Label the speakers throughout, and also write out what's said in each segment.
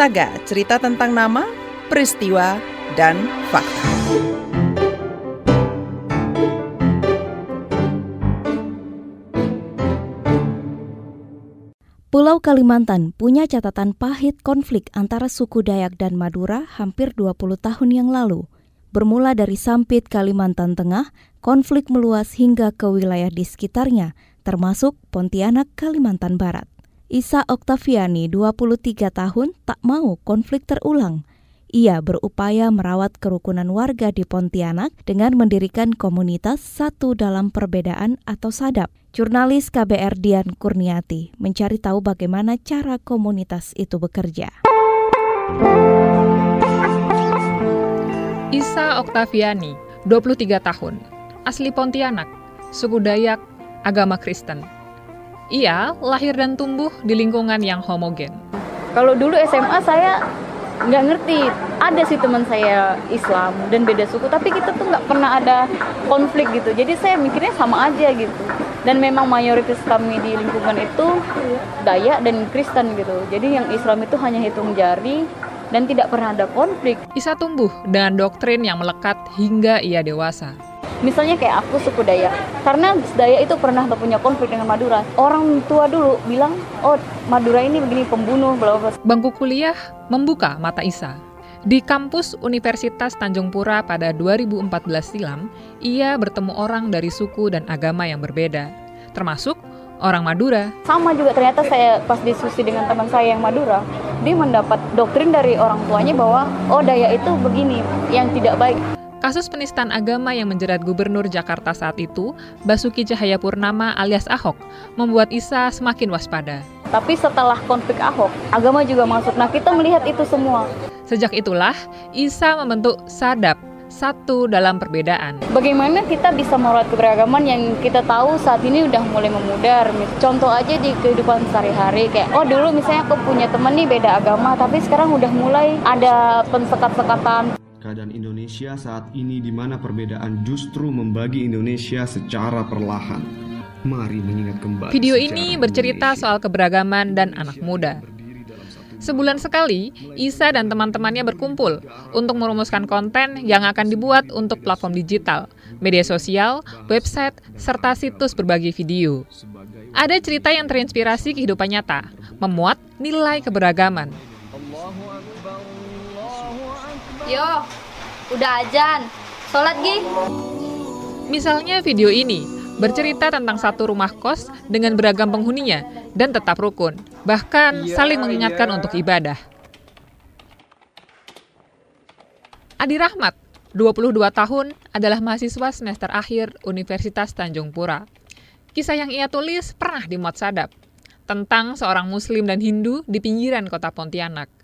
Speaker 1: Saga, cerita tentang nama, peristiwa, dan fakta.
Speaker 2: Pulau Kalimantan punya catatan pahit konflik antara suku Dayak dan Madura hampir 20 tahun yang lalu. Bermula dari Sampit, Kalimantan Tengah, konflik meluas hingga ke wilayah di sekitarnya, termasuk Pontianak, Kalimantan Barat. Isa Oktaviani, 23 tahun, tak mau konflik terulang. Ia berupaya merawat kerukunan warga di Pontianak dengan mendirikan komunitas satu dalam perbedaan atau sadap. Jurnalis KBR Dian Kurniati mencari tahu bagaimana cara komunitas itu bekerja.
Speaker 3: Isa Oktaviani, 23 tahun, asli Pontianak, suku Dayak, agama Kristen. Ia lahir dan tumbuh di lingkungan yang homogen.
Speaker 4: Kalau dulu SMA saya nggak ngerti. Ada sih teman saya Islam dan beda suku tapi kita tuh nggak pernah ada konflik gitu. Jadi saya mikirnya sama aja gitu. Dan memang mayoritas kami di lingkungan itu Dayak dan Kristen gitu. Jadi yang Islam itu hanya hitung jari dan tidak pernah ada konflik.
Speaker 3: Isa tumbuh dengan doktrin yang melekat hingga ia dewasa
Speaker 4: misalnya kayak aku suku Dayak karena Dayak itu pernah punya konflik dengan Madura orang tua dulu bilang oh Madura ini begini pembunuh bla bla
Speaker 3: bangku kuliah membuka mata Isa di kampus Universitas Tanjung Pura pada 2014 silam, ia bertemu orang dari suku dan agama yang berbeda, termasuk orang Madura.
Speaker 4: Sama juga ternyata saya pas diskusi dengan teman saya yang Madura, dia mendapat doktrin dari orang tuanya bahwa oh daya itu begini, yang tidak baik.
Speaker 3: Kasus penistaan agama yang menjerat Gubernur Jakarta saat itu, Basuki Cahayapurnama alias Ahok, membuat Isa semakin waspada.
Speaker 4: Tapi setelah konflik Ahok, agama juga masuk. Nah, kita melihat itu semua.
Speaker 3: Sejak itulah, Isa membentuk Sadap, satu dalam perbedaan.
Speaker 4: Bagaimana kita bisa merawat keberagaman yang kita tahu saat ini udah mulai memudar. Contoh aja di kehidupan sehari-hari kayak oh dulu misalnya aku punya temen nih beda agama tapi sekarang udah mulai ada pensekat-sekatan
Speaker 5: keadaan Indonesia saat ini di mana perbedaan justru membagi Indonesia secara perlahan. Mari mengingat kembali.
Speaker 3: Video ini bercerita Indonesia. soal keberagaman dan anak muda. Sebulan sekali, Isa dan teman-temannya berkumpul untuk merumuskan konten yang akan dibuat untuk platform digital, media sosial, website, serta situs berbagi video. Ada cerita yang terinspirasi kehidupan nyata, memuat nilai keberagaman.
Speaker 6: Yo, udah ajan. Sholat Gi.
Speaker 3: Misalnya video ini bercerita tentang satu rumah kos dengan beragam penghuninya dan tetap rukun, bahkan iya, saling mengingatkan iya. untuk ibadah. Adi Rahmat, 22 tahun, adalah mahasiswa semester akhir Universitas Tanjung Pura. Kisah yang ia tulis pernah dimuat sadap, tentang seorang muslim dan Hindu di pinggiran kota Pontianak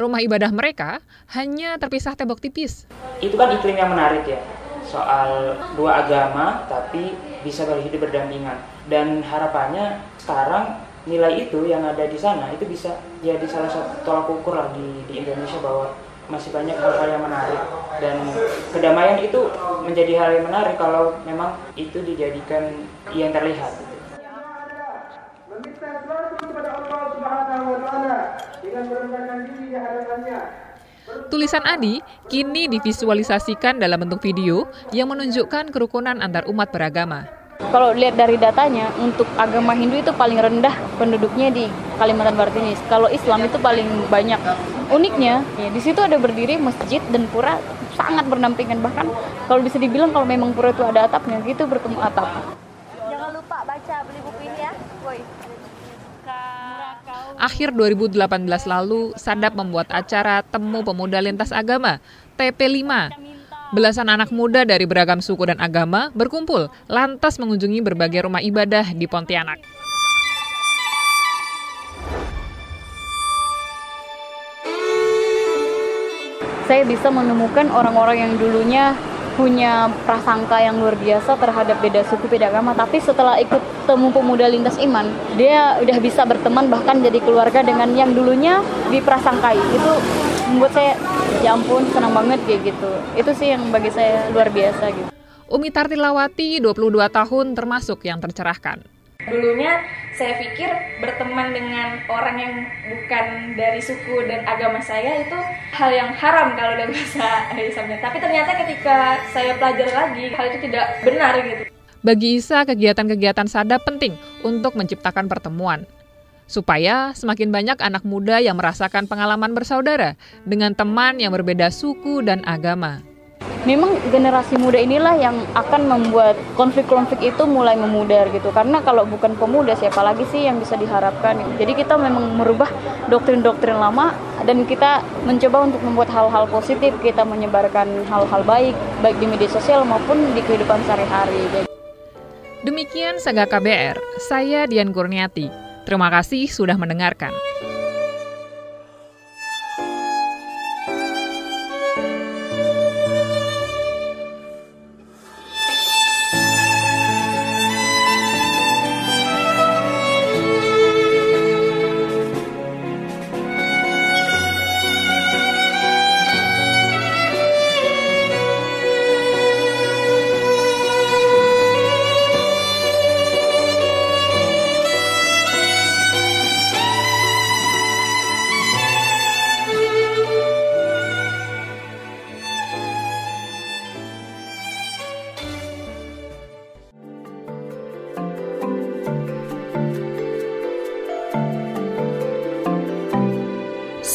Speaker 3: rumah ibadah mereka hanya terpisah tembok tipis.
Speaker 7: Itu kan iklim yang menarik ya, soal dua agama tapi bisa berhidup berdampingan. Dan harapannya sekarang nilai itu yang ada di sana itu bisa jadi salah satu tolak ukur lah di, di Indonesia bahwa masih banyak hal-hal yang menarik dan kedamaian itu menjadi hal yang menarik kalau memang itu dijadikan yang terlihat.
Speaker 3: Tulisan Adi kini divisualisasikan dalam bentuk video yang menunjukkan kerukunan antar umat beragama.
Speaker 4: Kalau lihat dari datanya, untuk agama Hindu itu paling rendah penduduknya di Kalimantan Barat ini. Kalau Islam itu paling banyak. Uniknya, ya, di situ ada berdiri masjid dan pura sangat berdampingan. Bahkan kalau bisa dibilang kalau memang pura itu ada atapnya, gitu bertemu atap.
Speaker 6: Jangan lupa baca beli buku ini ya, boy.
Speaker 3: Akhir 2018 lalu, Sadap membuat acara Temu Pemuda Lintas Agama, TP5. Belasan anak muda dari beragam suku dan agama berkumpul, lantas mengunjungi berbagai rumah ibadah di Pontianak.
Speaker 4: Saya bisa menemukan orang-orang yang dulunya punya prasangka yang luar biasa terhadap beda suku beda agama. Tapi setelah ikut temu pemuda lintas iman dia udah bisa berteman bahkan jadi keluarga dengan yang dulunya diprasangkai. Itu membuat saya ya ampun senang banget kayak gitu. Itu sih yang bagi saya luar biasa gitu.
Speaker 3: Umi Tartilawati 22 tahun termasuk yang tercerahkan
Speaker 8: Dulunya saya pikir berteman dengan orang yang bukan dari suku dan agama saya itu hal yang haram kalau dalam bahasa Islamnya. Tapi ternyata ketika saya pelajari lagi hal itu tidak benar gitu.
Speaker 3: Bagi Isa, kegiatan-kegiatan sada penting untuk menciptakan pertemuan. Supaya semakin banyak anak muda yang merasakan pengalaman bersaudara dengan teman yang berbeda suku dan agama
Speaker 4: memang generasi muda inilah yang akan membuat konflik-konflik itu mulai memudar gitu. Karena kalau bukan pemuda siapa lagi sih yang bisa diharapkan jadi kita memang merubah doktrin-doktrin lama dan kita mencoba untuk membuat hal-hal positif. Kita menyebarkan hal-hal baik baik di media sosial maupun di kehidupan sehari-hari.
Speaker 3: Demikian Saga KBR, saya Dian Kurniati. Terima kasih sudah mendengarkan.